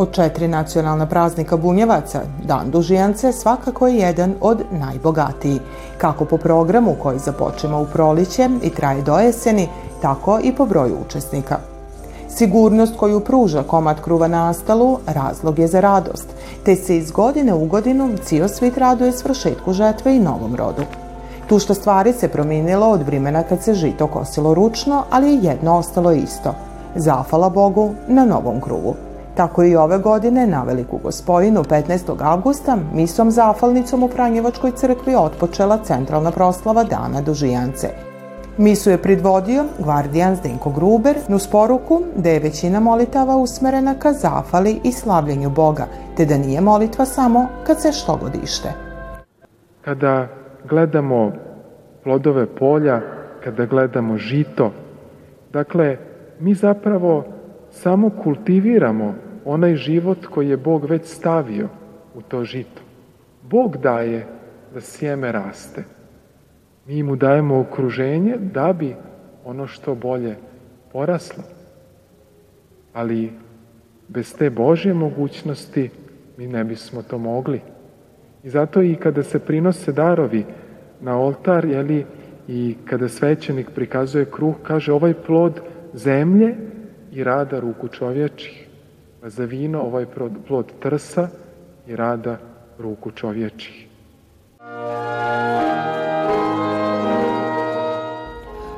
Od četiri nacionalna praznika bunjevaca, Dan Dužijance svakako je jedan od najbogatiji, kako po programu koji započema u proliće i traje do jeseni, tako i po broju učesnika. Sigurnost koju pruža komad kruva na stalu razlog je za radost, te se iz godine u godinu cijel svit raduje svršetku žetve i novom rodu. Tu što stvari se promijenilo od vremena kad se žito kosilo ručno, ali je jedno ostalo isto. Zafala Bogu na novom kruvu. Tako i ove godine na Veliku gospojinu 15. augusta misom zafalnicom u Franjevačkoj crkvi otpočela centralna proslava Dana Dužijance. Misu je predvodio gvardijan Zdenko Gruber uz poruku da je većina molitava usmerena ka zafali i slavljenju Boga, te da nije molitva samo kad se što godište. Kada gledamo plodove polja, kada gledamo žito, dakle, mi zapravo samo kultiviramo onaj život koji je Bog već stavio u to žito. Bog daje da sjeme raste. Mi mu dajemo okruženje da bi ono što bolje poraslo. Ali bez te Božje mogućnosti mi ne bismo to mogli. I zato i kada se prinose darovi na oltar, jeli, i kada svećenik prikazuje kruh, kaže ovaj plod zemlje i rada ruku čovječih. Za vino ovaj plod trsa i rada ruku čovječih.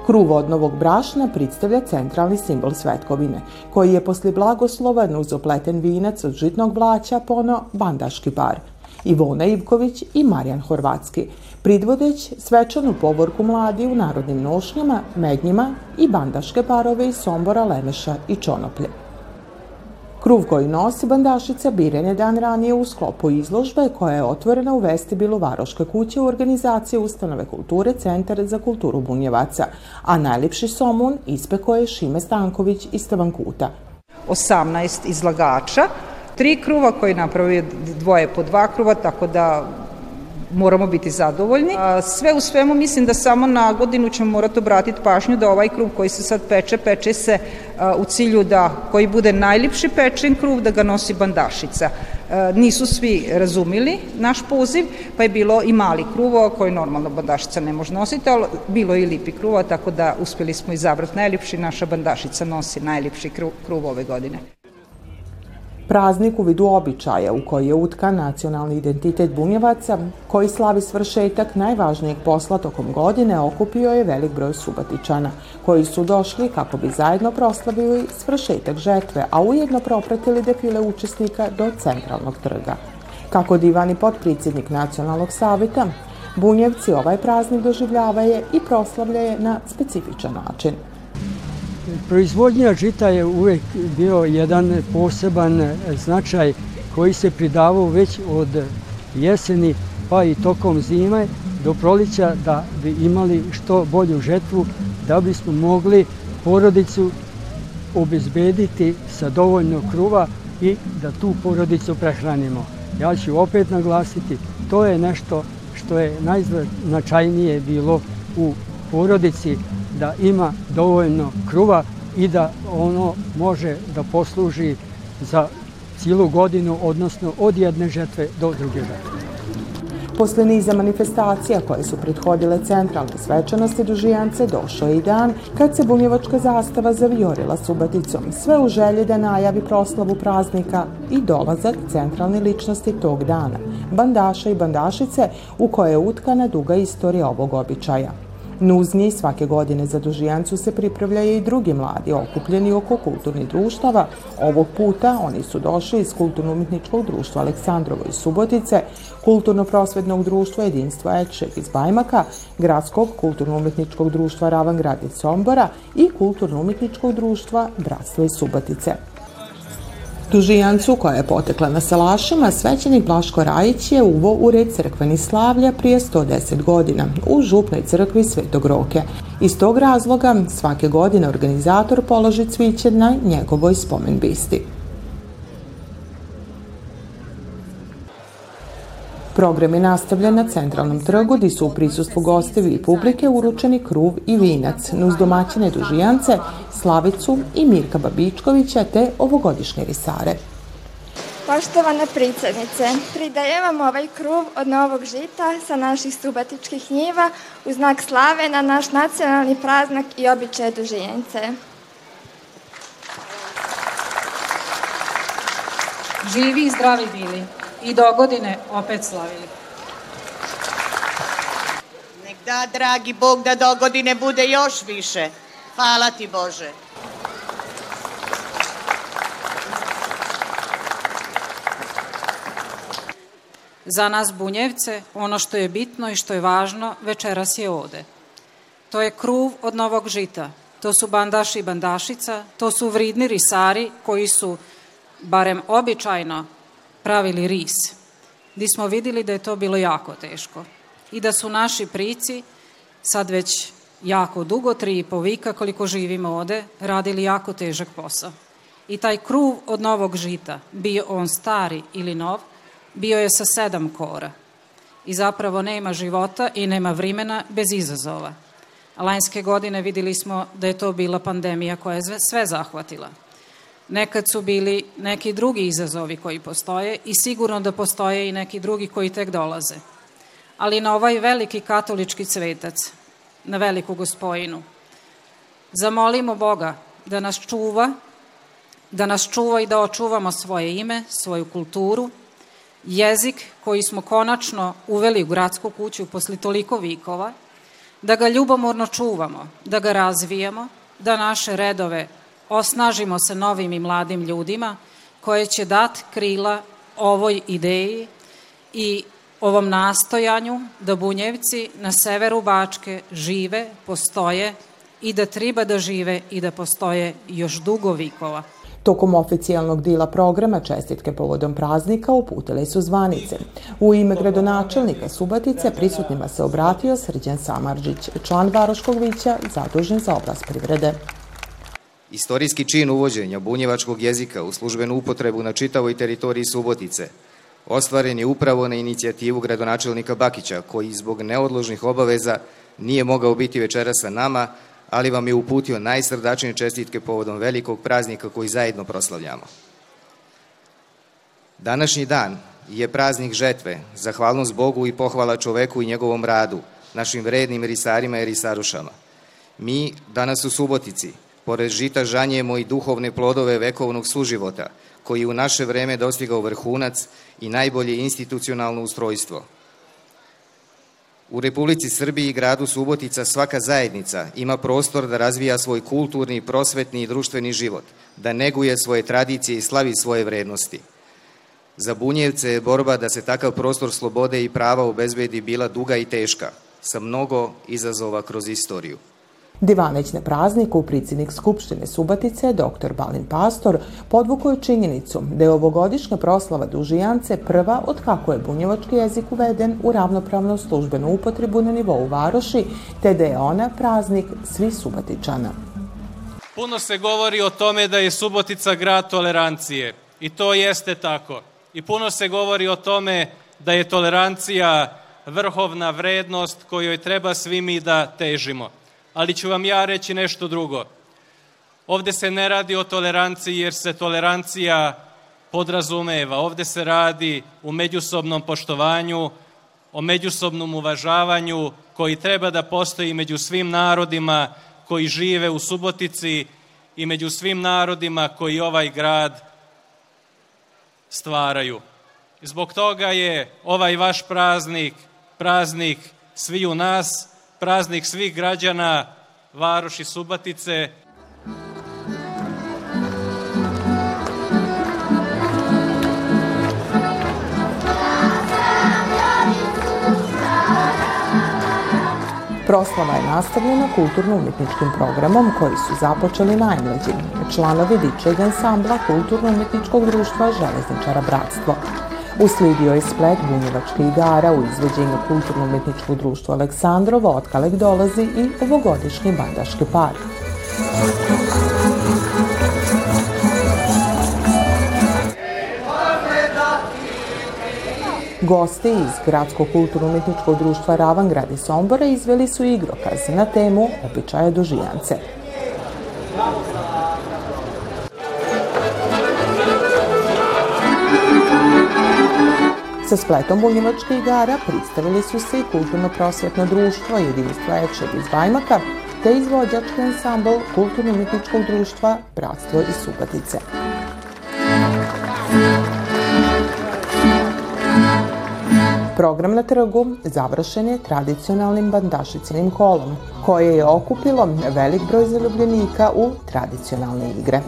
Kruv od novog brašna predstavlja centralni simbol svetkovine, koji je posle blagoslova uz opleten vinac od žitnog vlaća pono bandaški par. Ivona Ivković i Marijan Horvatski, pridvodeć svečanu povorku mladi u narodnim nošnjama, mednjima i bandaške parove iz Sombora, Lemeša i Čonoplje. Kruv koji nosi bandašica biren je dan ranije u sklopu izložbe koja je otvorena u vestibilu Varoške kuće u organizaciji Ustanove kulture Centar za kulturu Bunjevaca, a najljepši somun ispeko je Šime Stanković iz Tavankuta. 18 izlagača, tri kruva koji napravio dvoje po dva kruva, tako da moramo biti zadovoljni. Sve u svemu mislim da samo na godinu ćemo morati obratiti pažnju da ovaj kruv koji se sad peče, peče se u cilju da koji bude najljepši pečen kruv, da ga nosi bandašica. Nisu svi razumili naš poziv, pa je bilo i mali kruvo koji normalno bandašica ne može nositi, ali bilo i lipi kruva, tako da uspjeli smo izabrati najljepši, naša bandašica nosi najljepši kruv, kruv ove godine. Praznik u vidu običaja u koji je utkan nacionalni identitet bunjevaca, koji slavi svršetak najvažnijeg posla tokom godine, okupio je velik broj subatičana, koji su došli kako bi zajedno proslavili svršetak žetve, a ujedno propratili defile učesnika do centralnog trga. Kako divani potpredsjednik nacionalnog savjeta, Bunjevci ovaj praznik doživljavaje i proslavljaje na specifičan način – Proizvodnja žita je uvek bio jedan poseban značaj koji se pridavao već od jeseni pa i tokom zime do prolića da bi imali što bolju žetvu da bismo mogli porodicu obezbediti sa dovoljno kruva i da tu porodicu prehranimo. Ja ću opet naglasiti, to je nešto što je najznačajnije bilo u porodici da ima dovoljno kruva i da ono može da posluži za cijelu godinu, odnosno od jedne žetve do druge žetve. Posle niza manifestacija koje su prethodile centralne svečanosti dužijance, došao je i dan kad se bunjevačka zastava zavijorila subaticom, sve u želji da najavi proslavu praznika i dolazak centralne ličnosti tog dana, bandaša i bandašice u koje je utkana duga istorija ovog običaja. Nuzniji svake godine za Dužijancu se pripravljaju i drugi mladi okupljeni oko kulturnih društava. Ovog puta oni su došli iz Kulturno-umjetničkog društva Aleksandrovo iz Subotice, Kulturno-prosvednog društva Jedinstva Ekšek iz Bajmaka, Gradskog kulturno-umjetničkog društva Ravangrad iz Sombora i Kulturno-umjetničkog društva Bratstvo iz Subotice. Dužijancu, koja je potekla na Salašima, svećenik Blaško Rajić je uvo u red crkveni slavlja prije 110 godina u župnoj crkvi Svetog Roke. Iz tog razloga svake godine organizator položi cviće na njegovoj spomen bisti. Program je nastavljen na centralnom trgu gdje su u prisustvu gostevi i publike uručeni kruv i vinac, nuz domaćine dužijance, Slavicu i Mirka Babičkovića te ovogodišnje risare. Poštovana predsednice, pridajem vam ovaj kruv od novog žita sa naših subatičkih njiva u znak slave na naš nacionalni praznak i običaje dužijence. Živi i zdravi bili i do godine opet slavili. Nek da, dragi Bog, da do godine bude još više. Hvala ti, Bože. Za nas bunjevce, ono što je bitno i što je važno, večeras je ode. To je kruv od novog žita. To su bandaši i bandašica, to su vridni risari koji su, barem običajno, pravili ris. Di smo videli da je to bilo jako teško. I da su naši prici, sad već jako dugo, tri i po vika koliko živimo ovde, radili jako težak posao. I taj kruv od novog žita, bio on stari ili nov, bio je sa sedam kora. I zapravo nema života i nema vrimena bez izazova. Lanjske godine videli smo da je to bila pandemija koja je sve zahvatila. Nekad su bili neki drugi izazovi koji postoje i sigurno da postoje i neki drugi koji tek dolaze. Ali na ovaj veliki katolički cvetac, na veliku gospojinu, zamolimo Boga da nas čuva, da nas čuva i da očuvamo svoje ime, svoju kulturu, jezik koji smo konačno uveli u gradsku kuću posle toliko vikova, da ga ljubomorno čuvamo, da ga razvijamo, da naše redove osnažimo se novim i mladim ljudima koje će dat krila ovoj ideji i ovom nastojanju da Bunjevci na severu Bačke žive, postoje i da treba da žive i da postoje još dugo vikova. Tokom oficijalnog dila programa čestitke povodom praznika uputile su zvanice. U ime gradonačelnika Subatice prisutnima se obratio Srđan Samarđić, član Varoškog vića zadužen za oblast privrede. Istorijski čin uvođenja bunjevačkog jezika u službenu upotrebu na čitavoj teritoriji Subotice ostvaren je upravo na inicijativu gradonačelnika Bakića, koji zbog neodložnih obaveza nije mogao biti večera sa nama, ali vam je uputio najsrdačnije čestitke povodom velikog praznika koji zajedno proslavljamo. Današnji dan je praznik žetve, zahvalnost Bogu i pohvala čoveku i njegovom radu, našim vrednim risarima i risarušama. Mi danas u Subotici, pored žita žanjemo i duhovne plodove vekovnog suživota, koji u naše vreme dostigao vrhunac i najbolje institucionalno ustrojstvo – U Republici Srbiji i gradu Subotica svaka zajednica ima prostor da razvija svoj kulturni, prosvetni i društveni život, da neguje svoje tradicije i slavi svoje vrednosti. Za Bunjevce je borba da se takav prostor slobode i prava obezbedi bila duga i teška, sa mnogo izazova kroz istoriju. Divaneć na prazniku predsjednik Skupštine Subatice, dr. Balin Pastor, podvuko je činjenicu da je ovogodišnja proslava Dužijance prva od kako je bunjevački jezik uveden u ravnopravnu službenu upotrebu na nivou Varoši, te da je ona praznik svih Subatičana. Puno se govori o tome da je Subotica grad tolerancije i to jeste tako. I puno se govori o tome da je tolerancija vrhovna vrednost kojoj treba svi mi da težimo ali ću vam ja reći nešto drugo. Ovde se ne radi o toleranciji jer se tolerancija podrazumeva. Ovde se radi u međusobnom poštovanju, o međusobnom uvažavanju koji treba da postoji među svim narodima koji žive u Subotici i među svim narodima koji ovaj grad stvaraju. Zbog toga je ovaj vaš praznik, praznik svi u nas, praznik svih građana Varoši Subatice. Proslava je nastavljena kulturno-umetničkim programom koji su započeli najmlađi, članovi dičeg ansambla Kulturno-umetničkog društva Železničara Bratstvo. Uslijedio je splet bunjevačke igara u izveđenju Kulturno-umetničkog društva Aleksandrova, od Kalek dolazi i ovogodišnji bandaški par. Gosti iz Gradskog kulturno-umetničkog društva Ravangrad i Sombora izveli su igrokaz na temu običaja dužijance. Sa spletom bunjevačkih igara pristavili su se i kulturno-prosvetno društvo jedinstva Ečeg iz Bajmaka, te izvođački ansambl kulturno-umetničkog društva Bratstvo iz Subatice. Program na trgu završen je tradicionalnim bandašicinim kolom, koje je okupilo velik broj zaljubljenika u tradicionalne igre.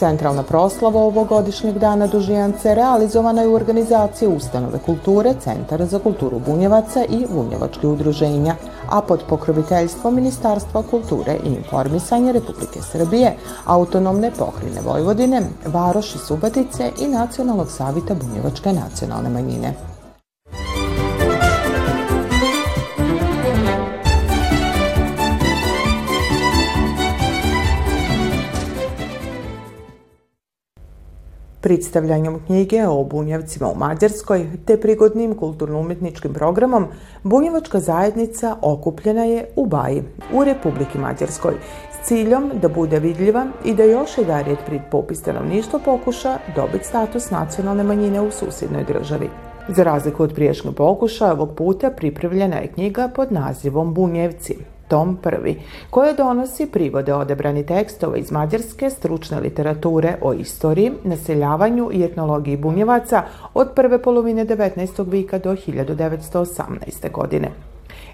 Centralna proslava ovogodišnjeg dana Dužijance realizovana je u organizaciji Ustanove kulture, Centara za kulturu Bunjevaca i Bunjevačke udruženja, a pod pokroviteljstvom Ministarstva kulture i informisanja Republike Srbije, Autonomne pokrine Vojvodine, Varoši Subatice i Nacionalnog savita Bunjevačke nacionalne manjine. Predstavljanjem knjige o bunjevcima u Mađarskoj te prigodnim kulturno-umetničkim programom bunjevačka zajednica okupljena je u Baji, u Republiki Mađarskoj, s ciljom da bude vidljiva i da još jedan red prid popis stanovništva pokuša dobiti status nacionalne manjine u susjednoj državi. Za razliku od priješnjeg pokuša, ovog puta pripravljena je knjiga pod nazivom Bunjevci, tom prvi, koja donosi privode odebrani tekstova iz mađarske stručne literature o istoriji, naseljavanju i etnologiji bunjevaca od prve polovine 19. vika do 1918. godine.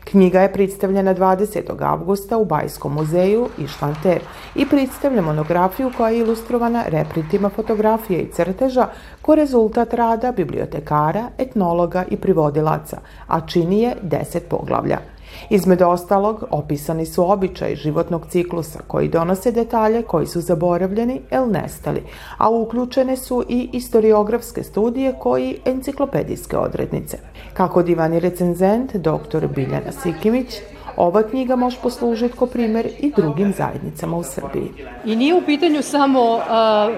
Knjiga je predstavljena 20. avgusta u Bajskom muzeju Išvanter i predstavlja monografiju koja je ilustrovana reprintima fotografije i crteža ko rezultat rada bibliotekara, etnologa i privodilaca, a čini je 10 poglavlja – Između ostalog, opisani su običaj životnog ciklusa koji donose detalje koji su zaboravljeni ili nestali, a uključene su i historiografske studije koji enciklopedijske odrednice. Kako divani recenzent, dr. Biljana Sikimić, ova knjiga može poslužiti kao primer i drugim zajednicama u Srbiji. I nije u pitanju samo a,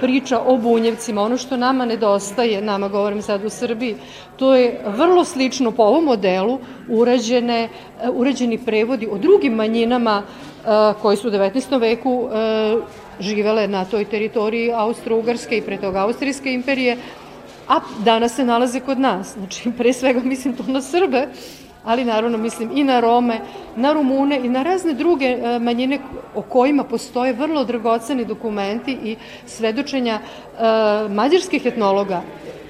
priča o bunjevcima. Ono što nama nedostaje, nama govorim sad u Srbiji, to je vrlo slično po ovom modelu urađene, urađeni prevodi o drugim manjinama a, koji su u 19. veku a, živele na toj teritoriji Austro-Ugarske i pre toga Austrijske imperije, a danas se nalaze kod nas. Znači, pre svega mislim tu na Srbe, ali naravno mislim i na Rome, na Rumune i na razne druge e, manjine o kojima postoje vrlo dragoceni dokumenti i svedočenja e, mađarskih etnologa.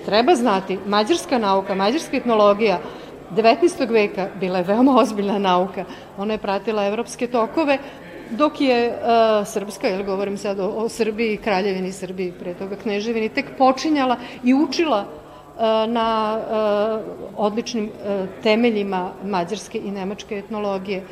Treba znati, mađarska nauka, mađarska etnologija 19. veka bila je veoma ozbiljna nauka. Ona je pratila evropske tokove, dok je uh, Srpska, ili govorim sad o, o Srbiji, Kraljevini Srbiji, pre toga Kneževini, tek počinjala i učila na odličnim temeljima mađarske i nemačke etnologije.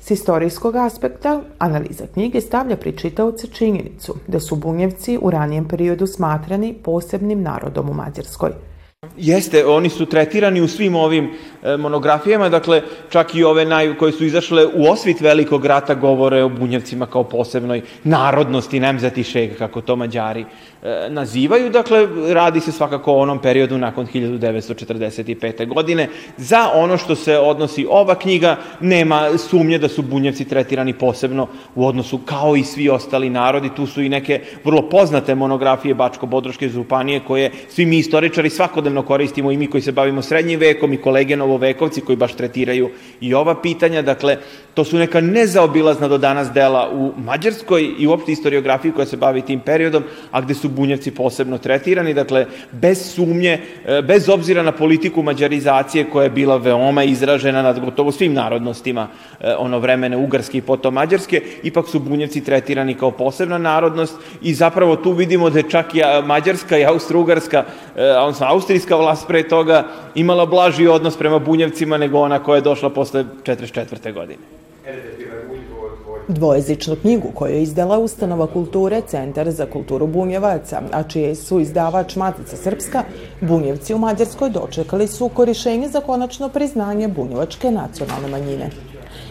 S istorijskog aspekta, analiza knjige stavlja pri čitaoce činjenicu da su bunjevci u ranijem periodu smatrani posebnim narodom u Mađarskoj – Jeste, oni su tretirani u svim ovim e, monografijama, dakle, čak i ove naj, koje su izašle u osvit velikog rata govore o bunjevcima kao posebnoj narodnosti, nemzati šeg, kako to mađari e, nazivaju. Dakle, radi se svakako o onom periodu nakon 1945. godine. Za ono što se odnosi ova knjiga, nema sumnje da su bunjevci tretirani posebno u odnosu kao i svi ostali narodi. Tu su i neke vrlo poznate monografije Bačko-Bodroške županije koje svi mi istoričari svakodnevno koristimo i mi koji se bavimo srednjim vekom i kolege novovekovci koji baš tretiraju i ova pitanja. Dakle, to su neka nezaobilazna do danas dela u Mađarskoj i uopšte historiografiji koja se bavi tim periodom, a gde su bunjevci posebno tretirani. Dakle, bez sumnje, e, bez obzira na politiku mađarizacije koja je bila veoma izražena nad gotovo svim narodnostima e, ono vremene Ugarske i potom Mađarske, ipak su bunjevci tretirani kao posebna narodnost i zapravo tu vidimo da je čak i Mađarska i Austro-Ugarska, e, odnosno Austrijska austrijska vlast pre toga imala blaži odnos prema bunjevcima nego ona koja je došla posle 44. godine. Dvojezičnu knjigu koju je izdala Ustanova kulture Centar za kulturu Bunjevaca, a čije su izdavač Matica Srpska, Bunjevci u Mađarskoj dočekali su korišenje za konačno priznanje bunjevačke nacionalne manjine.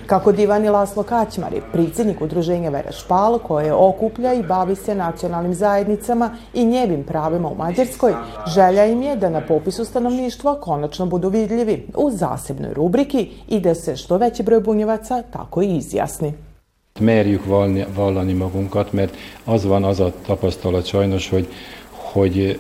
Kako divani Laslo Kaćmari, pridsjednik udruženja Vera Špal, koje okuplja i bavi se nacionalnim zajednicama i njevim pravima u Mađarskoj, želja im je da na popisu stanovništva konačno budu vidljivi u zasebnoj rubriki i da se što veći broj bunjevaca tako i izjasni. Merjük vallani magunkat, mert az van az a tapasztalat sajnos, hogy, hogy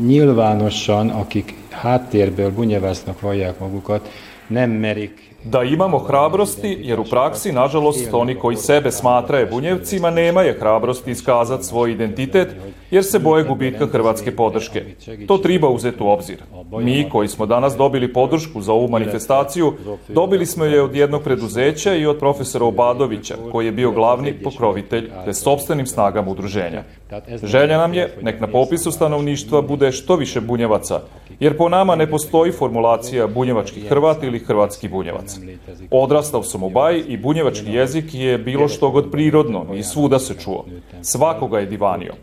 nyilvánosan, akik háttérből bunyevásznak vallják magukat, nem merik da imamo hrabrosti, jer u praksi, nažalost, oni koji sebe smatraju bunjevcima nemaju hrabrosti iskazati svoj identitet, jer se boje gubitka hrvatske podrške. To treba uzeti u obzir. Mi, koji smo danas dobili podršku za ovu manifestaciju, dobili smo je od jednog preduzeća i od profesora Obadovića, koji je bio glavni pokrovitelj te sobstvenim snagama udruženja. Želja nam je, nek na popisu stanovništva bude što više bunjevaca, jer po nama ne postoji formulacija bunjevački Hrvat ili hrvatski bunjevac. Odrastao sam u Baji i bunjevački jezik je bilo što god prirodno i svuda se čuo. Svakoga je divanio.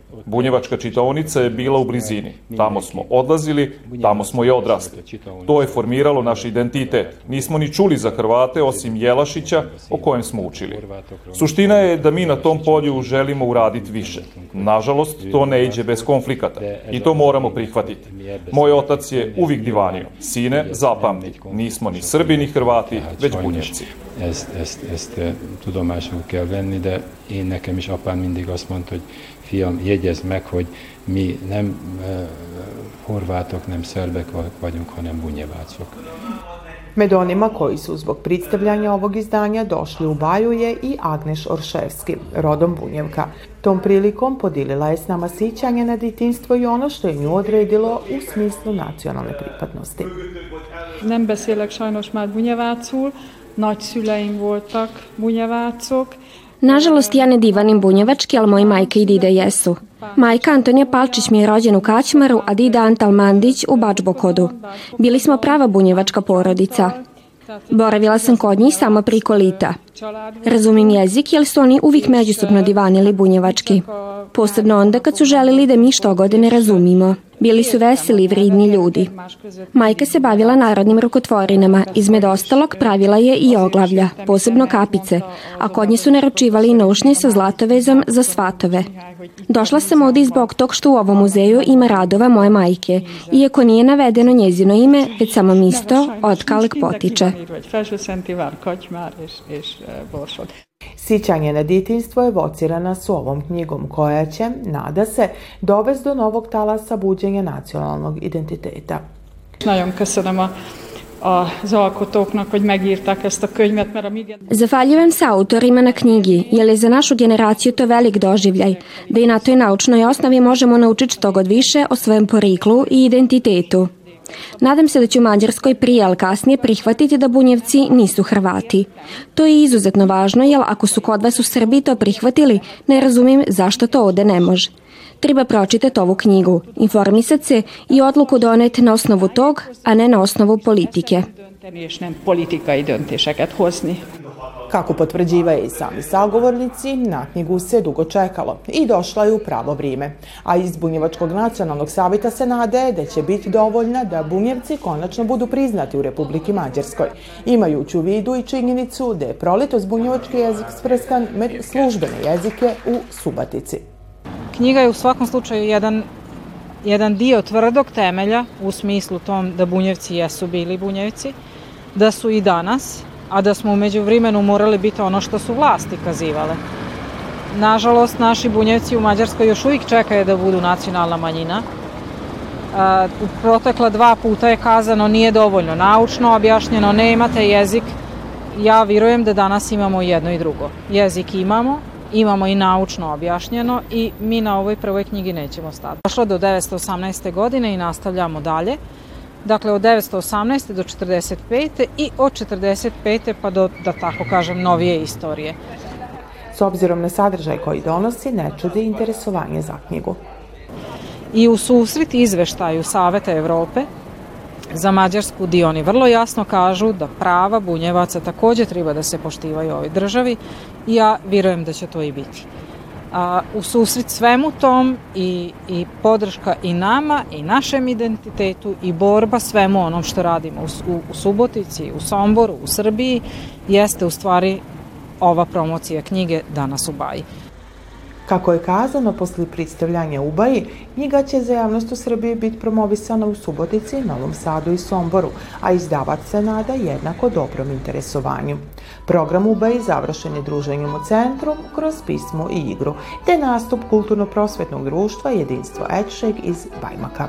Bunjevačka čitaonica je bila u blizini. Tamo smo odlazili, tamo smo i odrasli. To je formiralo naš identitet. Nismo ni čuli za Hrvate osim Jelašića o kojem smo učili. Suština je da mi na tom polju želimo uraditi više. Nažalost, to ne iđe bez konflikata i to moramo prihvatiti. Moj otac je uvijek divanio. Sine, zapamti, nismo ni Srbi ni Hrvati, već bunjevci. Ezt, ezt, ezt tudomásul kell venni, de én nekem is apám mindig azt mondta, hogy fiam, jegyezd meg, hogy mi nem uh, horvátok, nem szerbek vagyunk, hanem bunjevácok. Med onima koji su zbog predstavljanja ovog izdanja došli u Baju je i Agneš Orševski, rodom Bunjevka. Tom prilikom podilila je s nama sićanje na ditinstvo i ono što je nju odredilo u smislu nacionalne pripadnosti. Nem beszélek sajnos már bunjevácul, nagyszüleim voltak bunjevácok, Nažalost, ja ne divanim bunjevački, ali moji majka i dide jesu. Majka Antonija Palčić mi je rođen u Kaćmaru, a dida Antal Mandić u Bačbokodu. Bili smo prava bunjevačka porodica. Boravila sam kod njih samo priko lita. Razumim jezik jer su oni uvijek međusobno divanili bunjevački. Posebno onda kad su želili da mi što gode ne razumimo. Bili su veseli i vridni ljudi. Majka se bavila narodnim rukotvorinama, izmed ostalog pravila je i oglavlja, posebno kapice, a kod nje su naručivali i naušnje sa zlatovezom za svatove. Došla sam ovdje zbog tog što u ovom muzeju ima radova moje majke, iako nije navedeno njezino ime, već samo misto od kalek potiče. Sićanje na ditinstvo evocirana s ovom knjigom koja će, nada se, dovesti do novog talasa buđenja nacionalnog identiteta. Nagyon köszönöm a az alkotóknak, hogy megírták ezt a könyvet, mert a mi Zahvaljujem se autorima na knjigi, jer je za našu generaciju to velik doživljaj, da i na toj naučnoj osnovi možemo naučiti što god više o svojem poriklu i identitetu. Nadam se da će u Mađarskoj prije ali kasnije prihvatiti da bunjevci nisu Hrvati. To je izuzetno važno, jer ako su kod vas u Srbiji to prihvatili, ne razumijem zašto to ovde ne može. Treba pročitati ovu knjigu, informisati se i odluku doneti na osnovu tog, a ne na osnovu politike. és Kako potvrđivaju i sami sagovornici, na knjigu se dugo čekalo i došla je u pravo vrijeme. A iz Bunjevačkog nacionalnog savjeta se nade da će biti dovoljna da Bunjevci konačno budu priznati u Republiki Mađarskoj, imajući u vidu i činjenicu da je proletos bunjevački jezik svrstan med službene jezike u Subatici. Knjiga je u svakom slučaju jedan jedan dio tvrdog temelja u smislu tom da bunjevci jesu bili bunjevci, da su i danas, a da smo umeđu vremenu morali biti ono što su vlasti kazivale. Nažalost, naši bunjevci u Mađarskoj još uvijek čekaju da budu nacionalna manjina. U protekla dva puta je kazano nije dovoljno naučno objašnjeno, ne imate jezik. Ja vjerujem da danas imamo jedno i drugo. Jezik imamo, imamo i naučno objašnjeno i mi na ovoj prvoj knjigi nećemo stati. Došlo do 918. godine i nastavljamo dalje. Dakle, od 918. do 45. i od 45. pa do, da tako kažem, novije istorije. S obzirom na sadržaj koji donosi, ne čudi interesovanje za knjigu. I u susret izveštaju Saveta Evrope za Mađarsku di oni vrlo jasno kažu da prava bunjevaca takođe treba da se poštivaju u ovoj državi i ja vjerujem da će to i biti. A, u susret svemu tom i, i podrška i nama i našem identitetu i borba svemu onom što radimo u, u, u Subotici, u Somboru, u Srbiji jeste u stvari ova promocija knjige Danas u Baji. Kako je kazano posle pristavljanja Ubaji, knjiga će za javnost u Srbiji biti promovisana u Subotici, Novom Sadu i Somboru, a izdavač se nada jednako dobrom interesovanju. Program Ubaji završen je druženjem u centru kroz pismo i igru, te nastup kulturno-prosvetnog društva Jedinstvo Etšeg iz Bajmaka.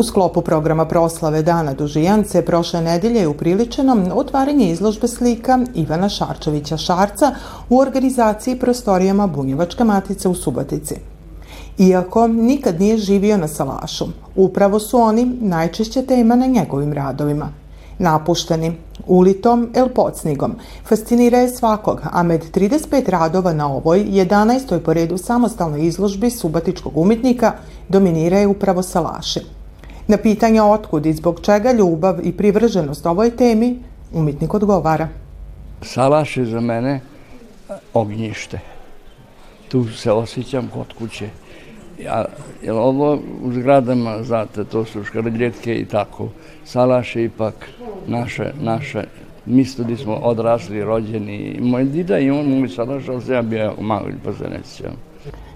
U sklopu programa proslave Dana Dužijance prošle nedelje je upriličeno otvaranje izložbe slika Ivana Šarčevića Šarca u organizaciji prostorijama Bunjevačka matica u Subotici. Iako nikad nije živio na Salašu, upravo su oni najčešće tema na njegovim radovima. Napušteni, ulitom el pocnigom, fascinira je svakog, a med 35 radova na ovoj 11. po redu samostalnoj izložbi subatičkog umetnika dominiraju upravo Salaši. Na pitanja otkud i zbog čega ljubav i privrženost ovoj temi, umetnik odgovara. Salaš je za mene ognjište. Tu se osjećam kod kuće. Ja, jer ovo u zgradama, znate, to su škarljetke i tako. Salaš je ipak naše, naše misto gdje smo odrasli, rođeni. Moj dida i on moj Salaš, ali se ja bio malo pa se ne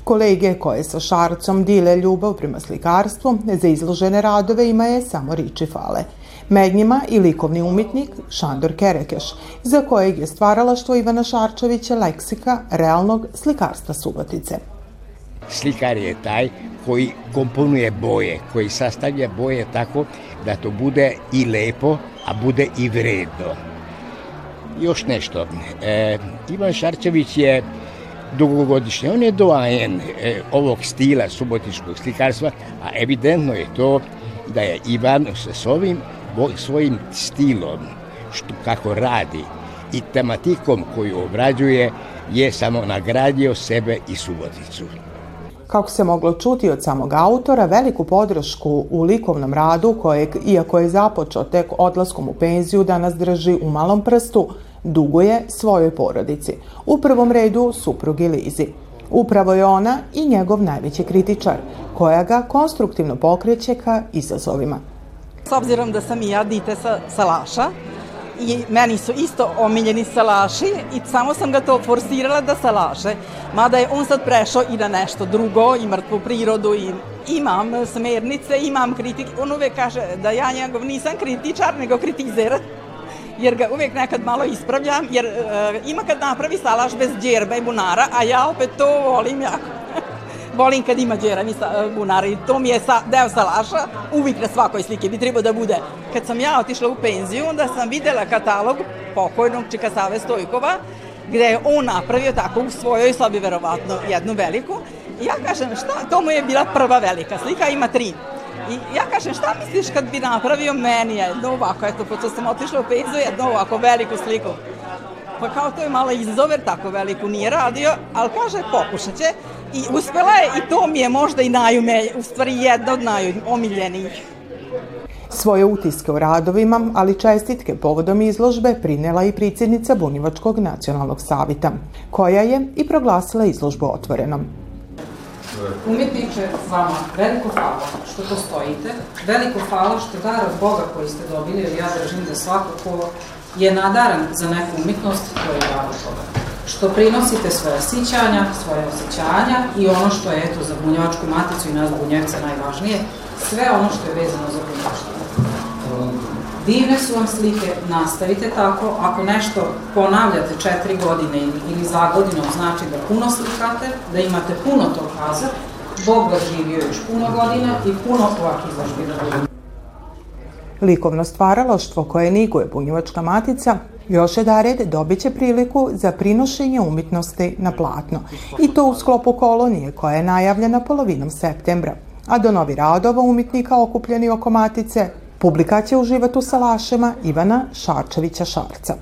Kolege koje sa Šarcom dile ljubav prema slikarstvu, za izložene radove ima je samo riči fale. Med njima i likovni umetnik Šandor Kerekeš, za kojeg je stvaralaštvo Ivana Šarčevića leksika realnog slikarstva Subotice. Slikar je taj koji komponuje boje, koji sastavlja boje tako da to bude i lepo, a bude i vredno. Još nešto. E, Ivan Šarčević je dugogodišnje. On je doajen e, ovog stila subotičkog slikarstva, a evidentno je to da je Ivan sa svojim, svojim stilom, što, kako radi i tematikom koju obrađuje, je samo nagradio sebe i Suboticu. Kako se moglo čuti od samog autora, veliku podršku u likovnom radu, kojeg, iako je započeo tek odlaskom u penziju, danas drži u malom prstu, duguje svojoj porodici. U prvom redu suprugi Lizi. Upravo je ona i njegov najveći kritičar, koja ga konstruktivno pokreće ka izazovima. S obzirom da sam i ja dite sa Salaša, i meni su isto omiljeni salaši i samo sam ga to forsirala da salaše. Mada je on sad prešao i na nešto drugo, i mrtvu prirodu, i imam smernice, imam kritik. On uvek kaže da ja njegov nisam kritičar, nego kritizer jer ga uvijek nekad malo ispravljam, jer e, ima kad napravi salaš bez djerba i bunara, a ja opet to volim jako. volim kad ima džera i bunara i to mi je sa, deo salaša, uvijek na svakoj slike bi trebao da bude. Kad sam ja otišla u penziju, onda sam videla katalog pokojnog Čika Save Stojkova, gde je on napravio tako u svojoj sobi verovatno jednu veliku. I ja kažem, šta, to mu je bila prva velika slika, ima tri. I ja kažem, šta misliš kad bi napravio meni jedno ovako, eto, pošto sam otišla u penziju, jedno ovako veliku sliku. Pa kao to je malo izazov, jer tako veliku nije radio, ali kaže, pokušat će. I uspela je i to mi je možda i najumelj, u stvari jedna od najomiljenijih. Svoje utiske o radovima, ali čestitke povodom izložbe prinela i predsjednica Bunjevačkog nacionalnog savita, koja je i proglasila izložbu otvorenom. Umjetniče, vama veliko hvala što postojite, veliko hvala što dar od Boga koji ste dobili, jer ja držim da svako ko je nadaran za neku umjetnost, to je dar od Boga. Što prinosite svoje sićanja, svoje osjećanja i ono što je eto, za bunjevačku maticu i nas bunjevce najvažnije, sve ono što je vezano za bunjevačku Divne su vam slike, nastavite tako. Ako nešto ponavljate četiri godine ili za godinom, znači da puno slikate, da imate puno to kaza, Bog vas živio još puno godina i puno ovakvih izložbi da. Likovno stvaralaštvo koje niguje Bunjevačka matica još je dared dobit će priliku za prinošenje umjetnosti na platno i to u sklopu kolonije koja je najavljena polovinom septembra. A do novi radova umjetnika okupljeni oko matice Publika će uživati u salašima Ivana Šarčevića Šarca.